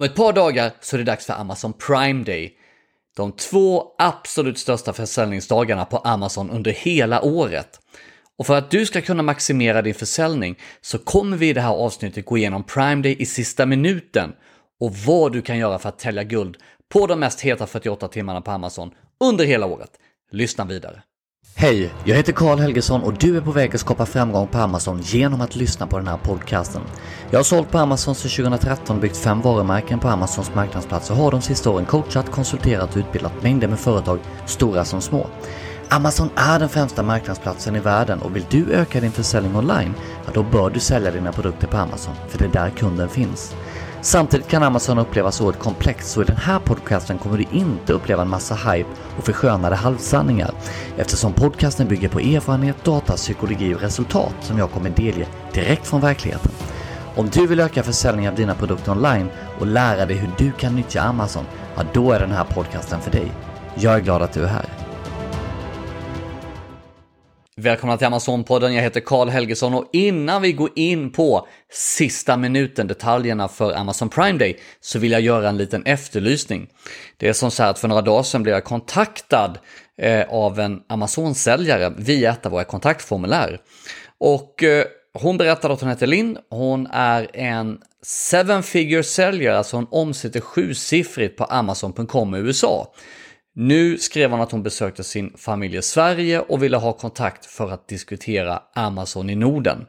Om ett par dagar så är det dags för Amazon Prime Day. De två absolut största försäljningsdagarna på Amazon under hela året. Och för att du ska kunna maximera din försäljning så kommer vi i det här avsnittet gå igenom Prime Day i sista minuten och vad du kan göra för att tälja guld på de mest heta 48 timmarna på Amazon under hela året. Lyssna vidare. Hej, jag heter Karl Helgesson och du är på väg att skapa framgång på Amazon genom att lyssna på den här podcasten. Jag har sålt på Amazon sedan 2013 och byggt fem varumärken på Amazons marknadsplats och har de sista åren coachat, konsulterat och utbildat mängder med företag, stora som små. Amazon är den främsta marknadsplatsen i världen och vill du öka din försäljning online, ja då bör du sälja dina produkter på Amazon, för det är där kunden finns. Samtidigt kan Amazon upplevas oerhört komplext så i den här podcasten kommer du inte uppleva en massa hype och förskönade halvsanningar eftersom podcasten bygger på erfarenhet, data, psykologi och resultat som jag kommer delge direkt från verkligheten. Om du vill öka försäljningen av dina produkter online och lära dig hur du kan nyttja Amazon, ja då är den här podcasten för dig. Jag är glad att du är här. Välkomna till Amazon-podden, jag heter Karl Helgesson och innan vi går in på sista minuten, detaljerna för Amazon Prime Day, så vill jag göra en liten efterlysning. Det är som så här att för några dagar sedan blev jag kontaktad eh, av en Amazon-säljare via ett av våra kontaktformulär. Och eh, hon berättade att hon heter Linn, hon är en seven figure säljare, alltså hon omsätter sjusiffrigt på Amazon.com i USA. Nu skrev hon att hon besökte sin familj i Sverige och ville ha kontakt för att diskutera Amazon i Norden.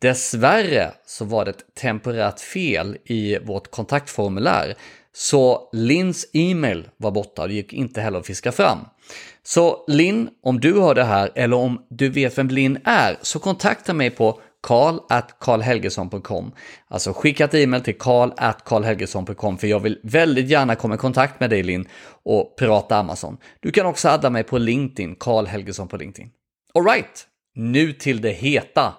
Dessvärre så var det ett temporärt fel i vårt kontaktformulär så Lins e-mail var borta och det gick inte heller att fiska fram. Så Linn, om du hör det här eller om du vet vem Linn är så kontakta mig på karl at karlhelgesson.com. Alltså skicka ett e-mail till karl at karlhelgesson.com för jag vill väldigt gärna komma i kontakt med dig Linn och prata Amazon. Du kan också adda mig på LinkedIn, Karl Helgesson på LinkedIn. Alright, nu till det heta.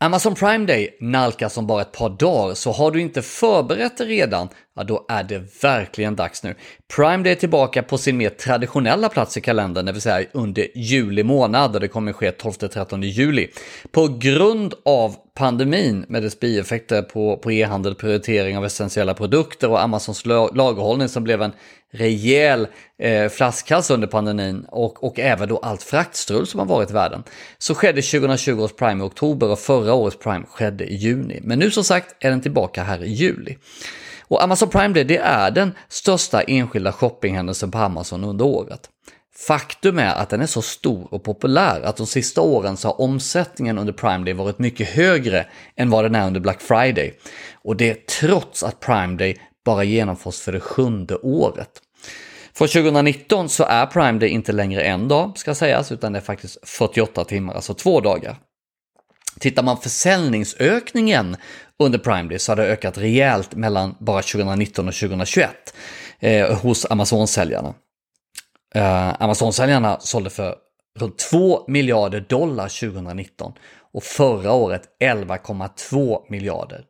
Amazon Prime Day nalkas om bara ett par dagar, så har du inte förberett dig redan, ja då är det verkligen dags nu. Prime Day är tillbaka på sin mer traditionella plats i kalendern, det vill säga under juli månad, och det kommer ske 12-13 juli. På grund av pandemin med dess bieffekter på, på e-handel, prioritering av essentiella produkter och Amazons lagerhållning som blev en rejäl eh, flaskhals under pandemin och, och även då allt fraktstrul som har varit i världen. Så skedde 2020 års Prime i oktober och förra årets Prime skedde i juni. Men nu som sagt är den tillbaka här i juli. Och Amazon Prime Day det är den största enskilda shoppinghändelsen på Amazon under året. Faktum är att den är så stor och populär att de sista åren så har omsättningen under Prime Day varit mycket högre än vad den är under Black Friday. Och det trots att Prime Day bara genomförs för det sjunde året. Från 2019 så är Prime Day inte längre en dag ska sägas, utan det är faktiskt 48 timmar, alltså två dagar. Tittar man försäljningsökningen under Prime Day så har det ökat rejält mellan bara 2019 och 2021 eh, hos Amazon-säljarna. Eh, Amazon-säljarna sålde för runt 2 miljarder dollar 2019 och förra året 11,2 miljarder.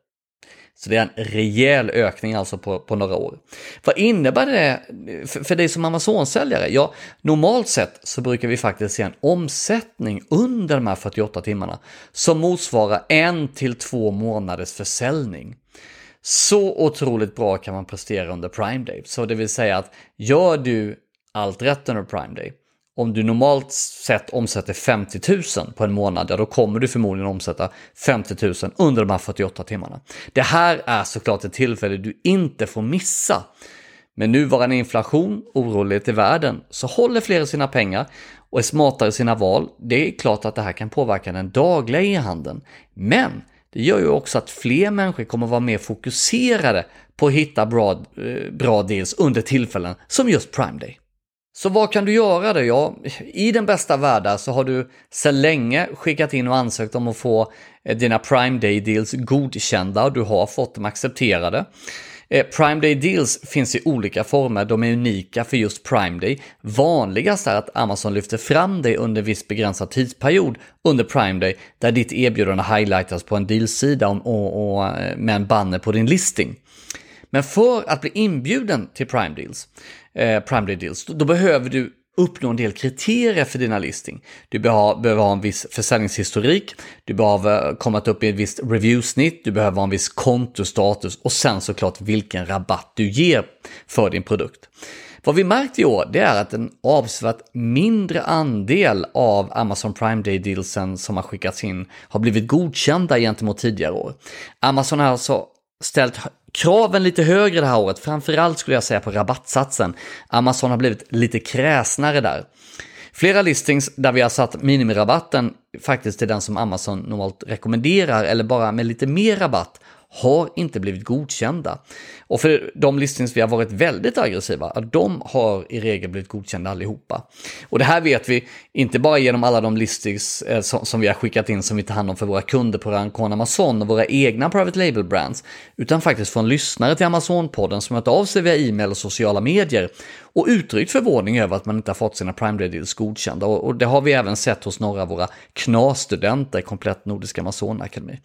Så det är en rejäl ökning alltså på, på några år. Vad innebär det för, för dig som Amazon-säljare? Ja, normalt sett så brukar vi faktiskt se en omsättning under de här 48 timmarna som motsvarar en till två månaders försäljning. Så otroligt bra kan man prestera under Prime Day. Så det vill säga att gör du allt rätt under Prime Day om du normalt sett omsätter 50 000 på en månad, ja då kommer du förmodligen omsätta 50 000 under de här 48 timmarna. Det här är såklart ett tillfälle du inte får missa. Med nuvarande inflation, orolighet i världen, så håller fler sina pengar och är smartare i sina val. Det är klart att det här kan påverka den dagliga e-handeln. Men det gör ju också att fler människor kommer vara mer fokuserade på att hitta bra, eh, bra deals under tillfällen som just Prime Day. Så vad kan du göra då? Ja, i den bästa världen så har du sedan länge skickat in och ansökt om att få eh, dina Prime Day Deals godkända och du har fått dem accepterade. Eh, Prime Day Deals finns i olika former, de är unika för just Prime Day. Vanligast är att Amazon lyfter fram dig under en viss begränsad tidsperiod under Prime Day, där ditt erbjudande highlightas på en dealsida och, och, och med en banner på din listing. Men för att bli inbjuden till Prime Deals, eh, Prime Day Deals, då, då behöver du uppnå en del kriterier för dina listing. Du behöver ha en viss försäljningshistorik, du behöver komma upp i ett visst reviewsnitt, du behöver ha en viss kontostatus och sen såklart vilken rabatt du ger för din produkt. Vad vi märkt i år det är att en avsevärt mindre andel av Amazon Prime Day-dealsen som har skickats in har blivit godkända gentemot tidigare år. Amazon har alltså ställt kraven lite högre det här året, framförallt skulle jag säga på rabattsatsen. Amazon har blivit lite kräsnare där. Flera listings där vi har satt minimirabatten faktiskt till den som Amazon normalt rekommenderar eller bara med lite mer rabatt har inte blivit godkända. Och för de listings vi har varit väldigt aggressiva, de har i regel blivit godkända allihopa. Och det här vet vi inte bara genom alla de listings eh, som, vi har skickat in som vi tar hand om för våra kunder på Rancon Amazon och våra egna private label brands, utan faktiskt från lyssnare till Amazon-podden som hört av sig via e-mail och sociala medier och uttryckt förvåning över att man inte har fått sina Prime Day Deals godkända. Och, det har vi även sett hos några av våra KNAS-studenter, komplett Nordiska Amazon Akademi.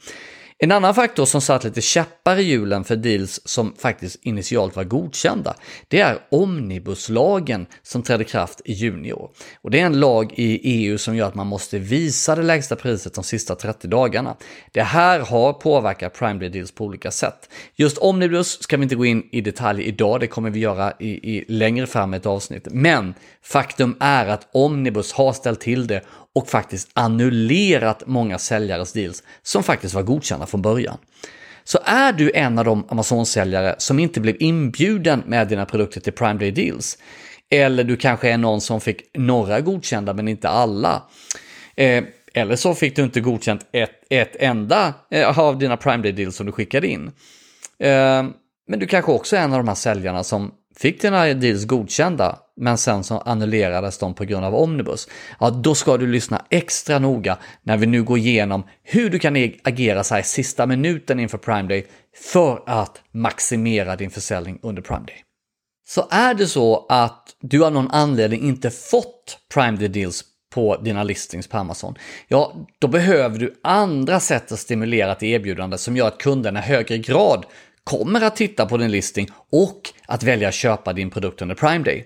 En annan faktor som satt lite käppar i hjulen för deals som faktiskt initialt var godkända, det är omnibuslagen som trädde kraft i juni i år. Och det är en lag i EU som gör att man måste visa det lägsta priset de sista 30 dagarna. Det här har påverkat Prime Day Deals på olika sätt. Just omnibus ska vi inte gå in i detalj idag, det kommer vi göra i, i längre fram i ett avsnitt. Men faktum är att omnibus har ställt till det och faktiskt annullerat många säljares deals som faktiskt var godkända från början. Så är du en av de Amazon-säljare som inte blev inbjuden med dina produkter till Prime Day Deals, eller du kanske är någon som fick några godkända men inte alla, eh, eller så fick du inte godkänt ett, ett enda eh, av dina Prime Day Deals som du skickade in. Eh, men du kanske också är en av de här säljarna som fick dina deals godkända, men sen så annullerades de på grund av Omnibus, ja då ska du lyssna extra noga när vi nu går igenom hur du kan agera så här sista minuten inför Prime Day för att maximera din försäljning under Prime Day. Så är det så att du av någon anledning inte fått Prime Day Deals på dina listings på Amazon, ja, då behöver du andra sätt att stimulera till erbjudande som gör att kunderna i högre grad kommer att titta på din listing och att välja att köpa din produkt under Prime Day.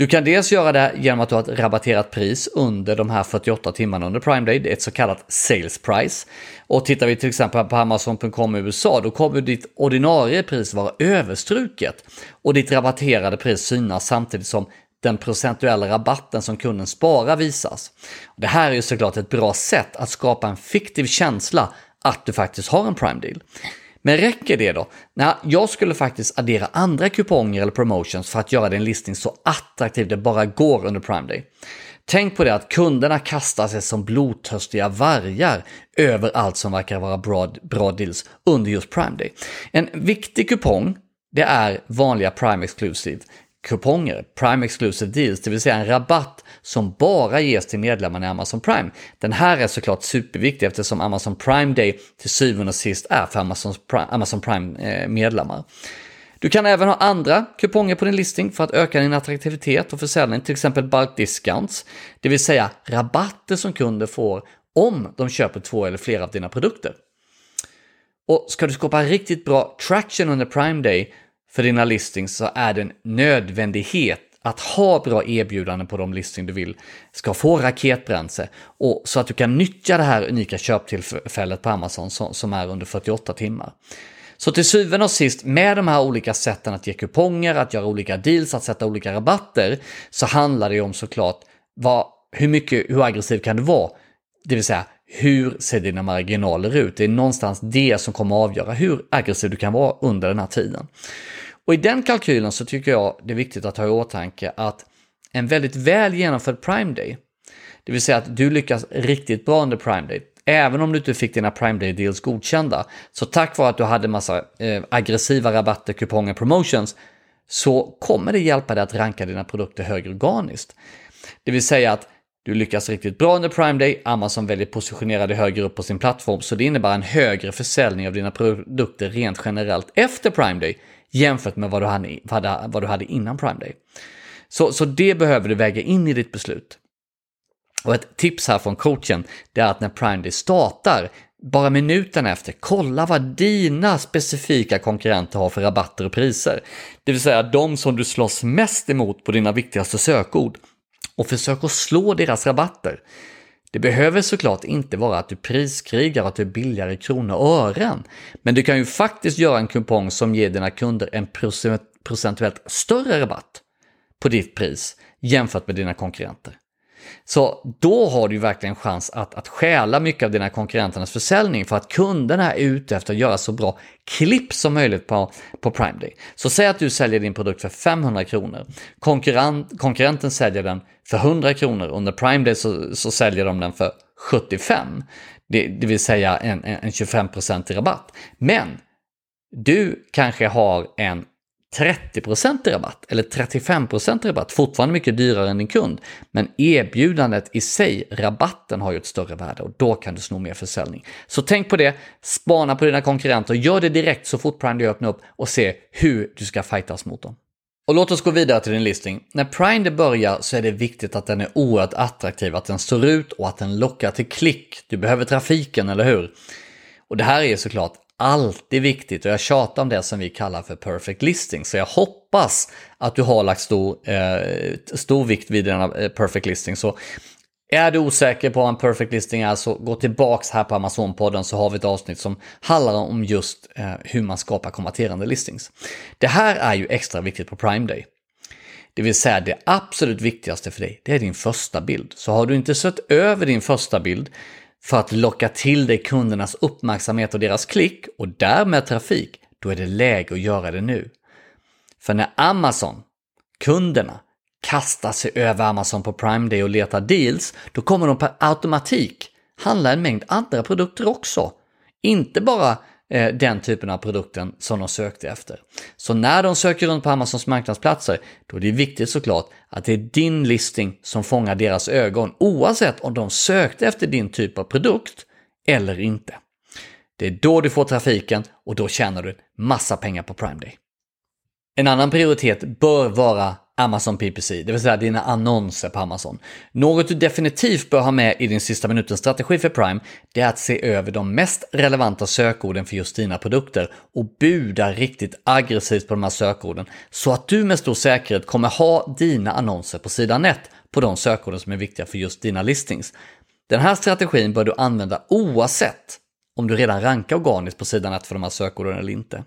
Du kan dels göra det genom att du har ett rabatterat pris under de här 48 timmarna under Prime Day, det är ett så kallat sales price. Och tittar vi till exempel på Amazon.com i USA, då kommer ditt ordinarie pris vara överstruket och ditt rabatterade pris synas samtidigt som den procentuella rabatten som kunden sparar visas. Det här är ju såklart ett bra sätt att skapa en fiktiv känsla att du faktiskt har en Prime Deal. Men räcker det då? Nej, jag skulle faktiskt addera andra kuponger eller promotions för att göra din listning så attraktiv det bara går under Prime Day. Tänk på det att kunderna kastar sig som blodtörstiga vargar över allt som verkar vara bra, bra deals under just Prime Day. En viktig kupong det är vanliga Prime Exclusive kuponger, Prime Exclusive Deals, det vill säga en rabatt som bara ges till medlemmarna i Amazon Prime. Den här är såklart superviktig eftersom Amazon Prime Day till syvende och sist är för Amazon Prime, Amazon Prime medlemmar. Du kan även ha andra kuponger på din listing för att öka din attraktivitet och försäljning, till exempel bulk discounts, det vill säga rabatter som kunder får om de köper två eller flera av dina produkter. Och ska du skapa riktigt bra traction under Prime Day för dina listings så är det en nödvändighet att ha bra erbjudanden på de listing du vill ska få raketbränsle och så att du kan nyttja det här unika köptillfället på Amazon som, är under 48 timmar. Så till syvende och sist med de här olika sätten att ge kuponger, att göra olika deals, att sätta olika rabatter så handlar det om såklart vad, hur mycket, hur aggressiv kan du vara? Det vill säga hur ser dina marginaler ut? Det är någonstans det som kommer att avgöra hur aggressiv du kan vara under den här tiden. Och i den kalkylen så tycker jag det är viktigt att ha i åtanke att en väldigt väl genomförd Prime Day, det vill säga att du lyckas riktigt bra under Prime Day, även om du inte fick dina Prime Day deals godkända, så tack vare att du hade massa eh, aggressiva rabatter, kuponger, promotions, så kommer det hjälpa dig att ranka dina produkter högre organiskt. Det vill säga att du lyckas riktigt bra under Prime Day, Amazon väljer positionera dig högre upp på sin plattform, så det innebär en högre försäljning av dina produkter rent generellt efter Prime Day jämfört med vad du hade, vad du hade innan Prime Day. Så, så det behöver du väga in i ditt beslut. Och ett tips här från coachen, det är att när Prime Day startar, bara minuten efter, kolla vad dina specifika konkurrenter har för rabatter och priser. Det vill säga de som du slåss mest emot på dina viktigaste sökord och försök att slå deras rabatter. Det behöver såklart inte vara att du priskrigar och att du är billigare i kronor och ören, men du kan ju faktiskt göra en kupong som ger dina kunder en procentuellt större rabatt på ditt pris jämfört med dina konkurrenter. Så då har du verkligen chans att, att stjäla mycket av dina konkurrenternas försäljning för att kunderna är ute efter att göra så bra klipp som möjligt på, på Prime Day. Så säg att du säljer din produkt för 500 kronor. Konkurrent, konkurrenten säljer den för 100 kronor. Under Prime Day så, så säljer de den för 75. Det, det vill säga en, en 25% rabatt. Men du kanske har en 30% rabatt eller 35% rabatt, fortfarande mycket dyrare än din kund. Men erbjudandet i sig, rabatten, har ju ett större värde och då kan du sno mer försäljning. Så tänk på det, spana på dina konkurrenter, gör det direkt så fort Prime öppnar upp och se hur du ska fightas mot dem. Och låt oss gå vidare till din listing. När Prime börjar så är det viktigt att den är oerhört attraktiv, att den står ut och att den lockar till klick. Du behöver trafiken, eller hur? Och det här är såklart alltid viktigt och jag tjatar om det som vi kallar för perfect listing. Så jag hoppas att du har lagt stor, eh, stor vikt vid denna eh, perfect listing. Så är du osäker på vad en perfect listing är så gå tillbaks här på Amazon-podden så har vi ett avsnitt som handlar om just eh, hur man skapar konverterande listings. Det här är ju extra viktigt på Prime Day. Det vill säga det absolut viktigaste för dig, det är din första bild. Så har du inte sett över din första bild för att locka till dig kundernas uppmärksamhet och deras klick och därmed trafik, då är det läge att göra det nu. För när Amazon, kunderna, kastar sig över Amazon på Prime Day och letar deals, då kommer de per automatik handla en mängd andra produkter också. Inte bara Eh, den typen av produkten som de sökte efter. Så när de söker runt på Amazons marknadsplatser, då är det viktigt såklart att det är din listing som fångar deras ögon, oavsett om de sökte efter din typ av produkt eller inte. Det är då du får trafiken och då tjänar du massa pengar på Prime Day. En annan prioritet bör vara Amazon PPC, det vill säga dina annonser på Amazon. Något du definitivt bör ha med i din sista minuten-strategi för Prime, det är att se över de mest relevanta sökorden för just dina produkter och buda riktigt aggressivt på de här sökorden så att du med stor säkerhet kommer ha dina annonser på sidan 1 på de sökorden som är viktiga för just dina listings. Den här strategin bör du använda oavsett om du redan rankar organiskt på sidan 1 för de här sökorden eller inte.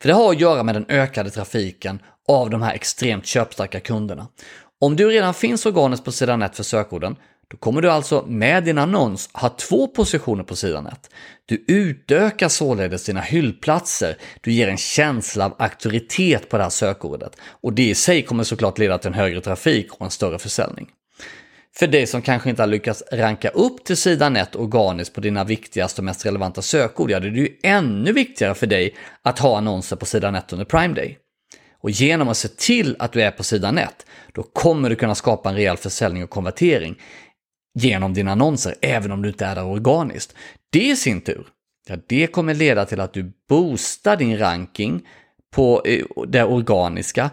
För det har att göra med den ökade trafiken av de här extremt köpstarka kunderna. Om du redan finns organiskt på sidan 1 för sökorden, då kommer du alltså med din annons ha två positioner på sidan 1. Du utökar således dina hyllplatser, du ger en känsla av auktoritet på det här sökordet och det i sig kommer såklart leda till en högre trafik och en större försäljning. För dig som kanske inte har lyckats ranka upp till sidan 1 organiskt på dina viktigaste och mest relevanta sökord, ja det är ju ännu viktigare för dig att ha annonser på sidan 1 under Prime Day. Och genom att se till att du är på sidan 1, då kommer du kunna skapa en rejäl försäljning och konvertering genom dina annonser, även om du inte är där organiskt. Det i sin tur, ja, det kommer leda till att du boostar din ranking på eh, det organiska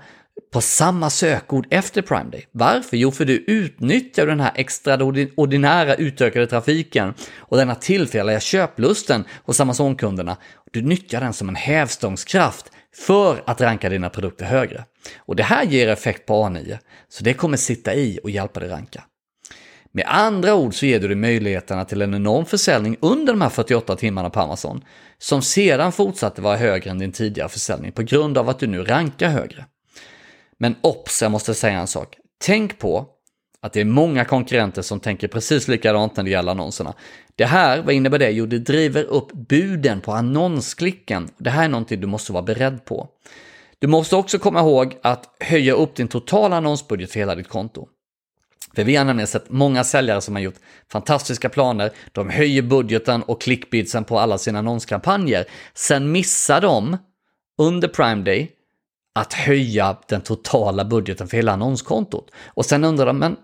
på samma sökord efter Prime Day. Varför? Jo, för du utnyttjar den här extraordinära utökade trafiken och denna tillfälliga köplusten hos Amazon-kunderna. Du nyttjar den som en hävstångskraft för att ranka dina produkter högre. Och det här ger effekt på A9, så det kommer sitta i och hjälpa dig ranka. Med andra ord så ger du dig möjligheterna till en enorm försäljning under de här 48 timmarna på Amazon, som sedan fortsatte vara högre än din tidigare försäljning på grund av att du nu rankar högre. Men ops, jag måste säga en sak. Tänk på att det är många konkurrenter som tänker precis likadant när det gäller annonserna. Det här, vad innebär det? Jo, det driver upp buden på annonsklicken. Det här är någonting du måste vara beredd på. Du måste också komma ihåg att höja upp din totala annonsbudget för hela ditt konto. För vi har nämligen sett många säljare som har gjort fantastiska planer, de höjer budgeten och klickbidsen på alla sina annonskampanjer. Sen missar de under Prime Day att höja den totala budgeten för hela annonskontot. Och sen undrar de, men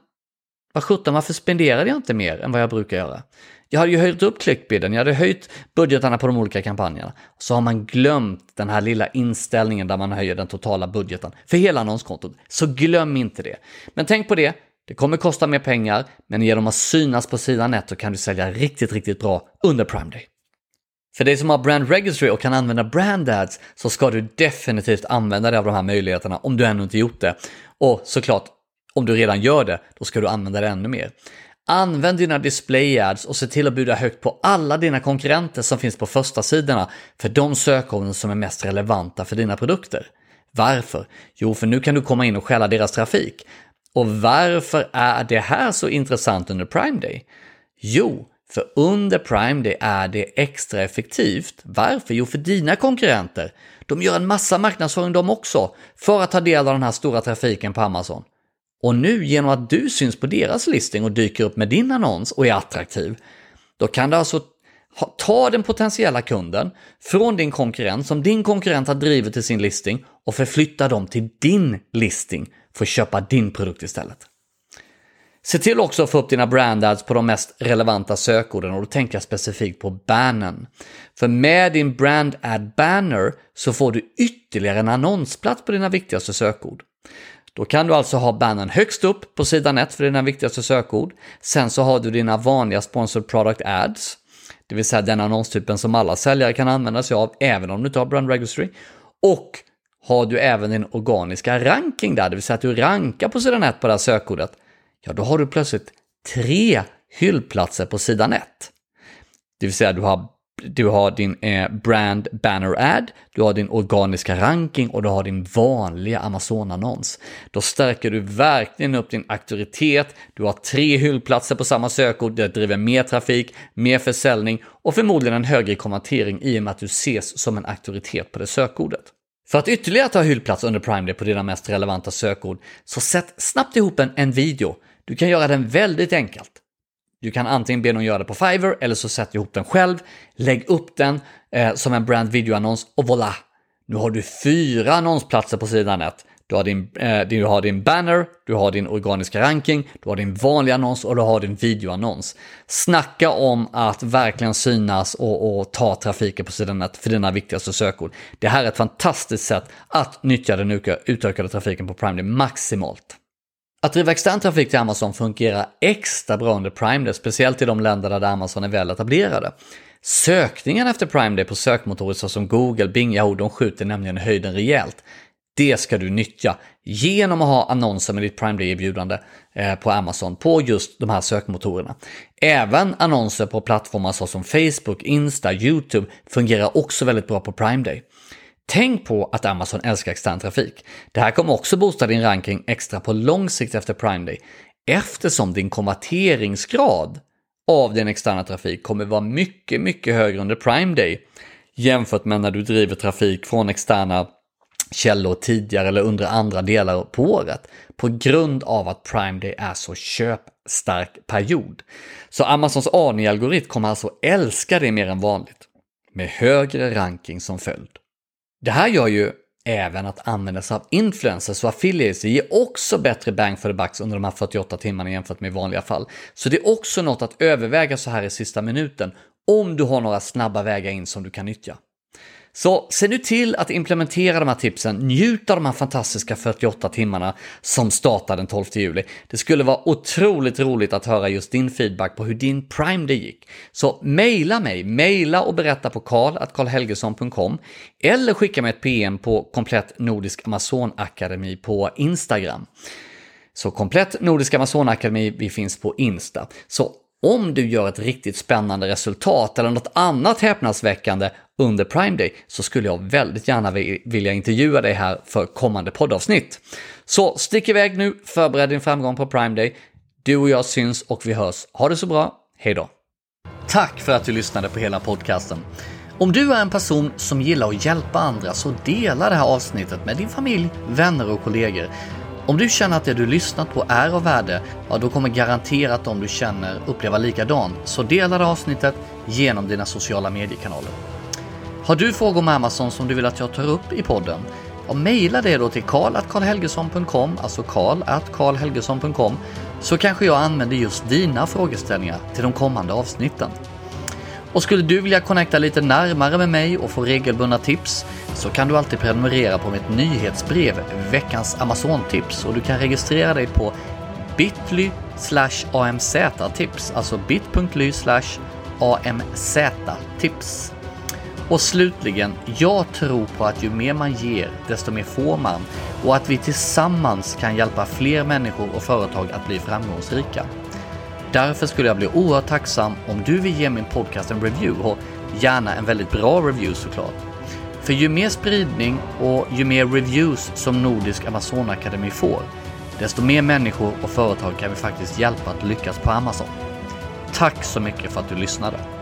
vad sjutton, varför spenderade jag inte mer än vad jag brukar göra? Jag hade ju höjt upp klickbidden, jag hade höjt budgetarna på de olika kampanjerna. Så har man glömt den här lilla inställningen där man höjer den totala budgeten för hela annonskontot. Så glöm inte det. Men tänk på det, det kommer kosta mer pengar, men genom att synas på sidan 1 så kan du sälja riktigt, riktigt bra under Prime Day. För dig som har Brand Registry och kan använda Brand Ads så ska du definitivt använda dig av de här möjligheterna om du ännu inte gjort det. Och såklart, om du redan gör det, då ska du använda det ännu mer. Använd dina display ads och se till att bjuda högt på alla dina konkurrenter som finns på första sidorna för de sökorden som är mest relevanta för dina produkter. Varför? Jo, för nu kan du komma in och stjäla deras trafik. Och varför är det här så intressant under Prime Day? Jo, för under Prime Day är det extra effektivt. Varför? Jo, för dina konkurrenter. De gör en massa marknadsföring de också för att ta del av den här stora trafiken på Amazon. Och nu genom att du syns på deras listing och dyker upp med din annons och är attraktiv, då kan du alltså ta den potentiella kunden från din konkurrent som din konkurrent har drivit till sin listing och förflytta dem till din listing för att köpa din produkt istället. Se till också att få upp dina brand ads på de mest relevanta sökorden och då tänker jag specifikt på bannern. För med din brand ad banner så får du ytterligare en annonsplats på dina viktigaste sökord. Då kan du alltså ha bannern högst upp på sidan 1 för dina viktigaste sökord. Sen så har du dina vanliga sponsored product ads, det vill säga den annonstypen som alla säljare kan använda sig av även om du inte har brand registry. Och har du även din organiska ranking där, det vill säga att du rankar på sidan 1 på det här sökordet, ja då har du plötsligt tre hyllplatser på sidan 1. Det vill säga du har du har din eh, brand banner ad, du har din organiska ranking och du har din vanliga Amazon-annons. Då stärker du verkligen upp din auktoritet, du har tre hyllplatser på samma sökord, det driver mer trafik, mer försäljning och förmodligen en högre konvertering i och med att du ses som en auktoritet på det sökordet. För att ytterligare ta hyllplats under Prime Day på dina mest relevanta sökord, så sätt snabbt ihop en, en video. Du kan göra den väldigt enkelt. Du kan antingen be någon göra det på Fiverr eller så sätter ihop den själv. Lägg upp den eh, som en brand videoannons och voilà! Nu har du fyra annonsplatser på sidan 1. Du har, din, eh, du har din banner, du har din organiska ranking, du har din vanliga annons och du har din videoannons. Snacka om att verkligen synas och, och ta trafiken på sidan 1 för dina viktigaste sökord. Det här är ett fantastiskt sätt att nyttja den utökade trafiken på Prime maximalt. Att driva extern trafik till Amazon fungerar extra bra under Prime Day, speciellt i de länder där Amazon är väl etablerade. Sökningen efter Prime Day på sökmotorer såsom Google, Bing, Yahoo, de skjuter nämligen höjden rejält. Det ska du nyttja genom att ha annonser med ditt Prime Day-erbjudande eh, på Amazon på just de här sökmotorerna. Även annonser på plattformar såsom Facebook, Insta, YouTube fungerar också väldigt bra på Prime Day. Tänk på att Amazon älskar extern trafik. Det här kommer också boosta din ranking extra på lång sikt efter Prime Day eftersom din konverteringsgrad av din externa trafik kommer vara mycket, mycket högre under Prime Day jämfört med när du driver trafik från externa källor tidigare eller under andra delar på året på grund av att Prime Day är så köpstark period. Så Amazons ANI-algoritm kommer alltså älska det mer än vanligt med högre ranking som följd. Det här gör ju även att använda sig av influencers och affiliates ger också bättre bang for the bucks under de här 48 timmarna jämfört med i vanliga fall. Så det är också något att överväga så här i sista minuten om du har några snabba vägar in som du kan nyttja. Så se nu till att implementera de här tipsen, njut av de här fantastiska 48 timmarna som startar den 12 juli. Det skulle vara otroligt roligt att höra just din feedback på hur din Prime Day gick. Så mejla mig, mejla och berätta på karl.karlhelgesson.com eller skicka mig ett PM på Komplett Nordisk Amazon Akademi på Instagram. Så Komplett Nordisk Amazon Akademi, vi finns på Insta. Så om du gör ett riktigt spännande resultat eller något annat häpnadsväckande under Prime Day så skulle jag väldigt gärna vilja intervjua dig här för kommande poddavsnitt. Så stick iväg nu, förbered din framgång på Prime Day. Du och jag syns och vi hörs. Ha det så bra, hej då! Tack för att du lyssnade på hela podcasten. Om du är en person som gillar att hjälpa andra så dela det här avsnittet med din familj, vänner och kollegor. Om du känner att det du lyssnat på är av värde, ja då kommer garanterat de du känner uppleva likadant. Så dela det avsnittet genom dina sociala mediekanaler. Har du frågor om Amazon som du vill att jag tar upp i podden? Ja, mejla det då till karl.karlhelgesson.com, alltså karl.karlhelgesson.com, så kanske jag använder just dina frågeställningar till de kommande avsnitten. Och skulle du vilja connecta lite närmare med mig och få regelbundna tips så kan du alltid prenumerera på mitt nyhetsbrev Veckans Amazon-tips och du kan registrera dig på bit.ly amz-tips, alltså bit.ly amz-tips. Och slutligen, jag tror på att ju mer man ger, desto mer får man och att vi tillsammans kan hjälpa fler människor och företag att bli framgångsrika. Därför skulle jag bli oerhört tacksam om du vill ge min podcast en review och gärna en väldigt bra review såklart. För ju mer spridning och ju mer reviews som Nordisk Amazonakademi får, desto mer människor och företag kan vi faktiskt hjälpa att lyckas på Amazon. Tack så mycket för att du lyssnade!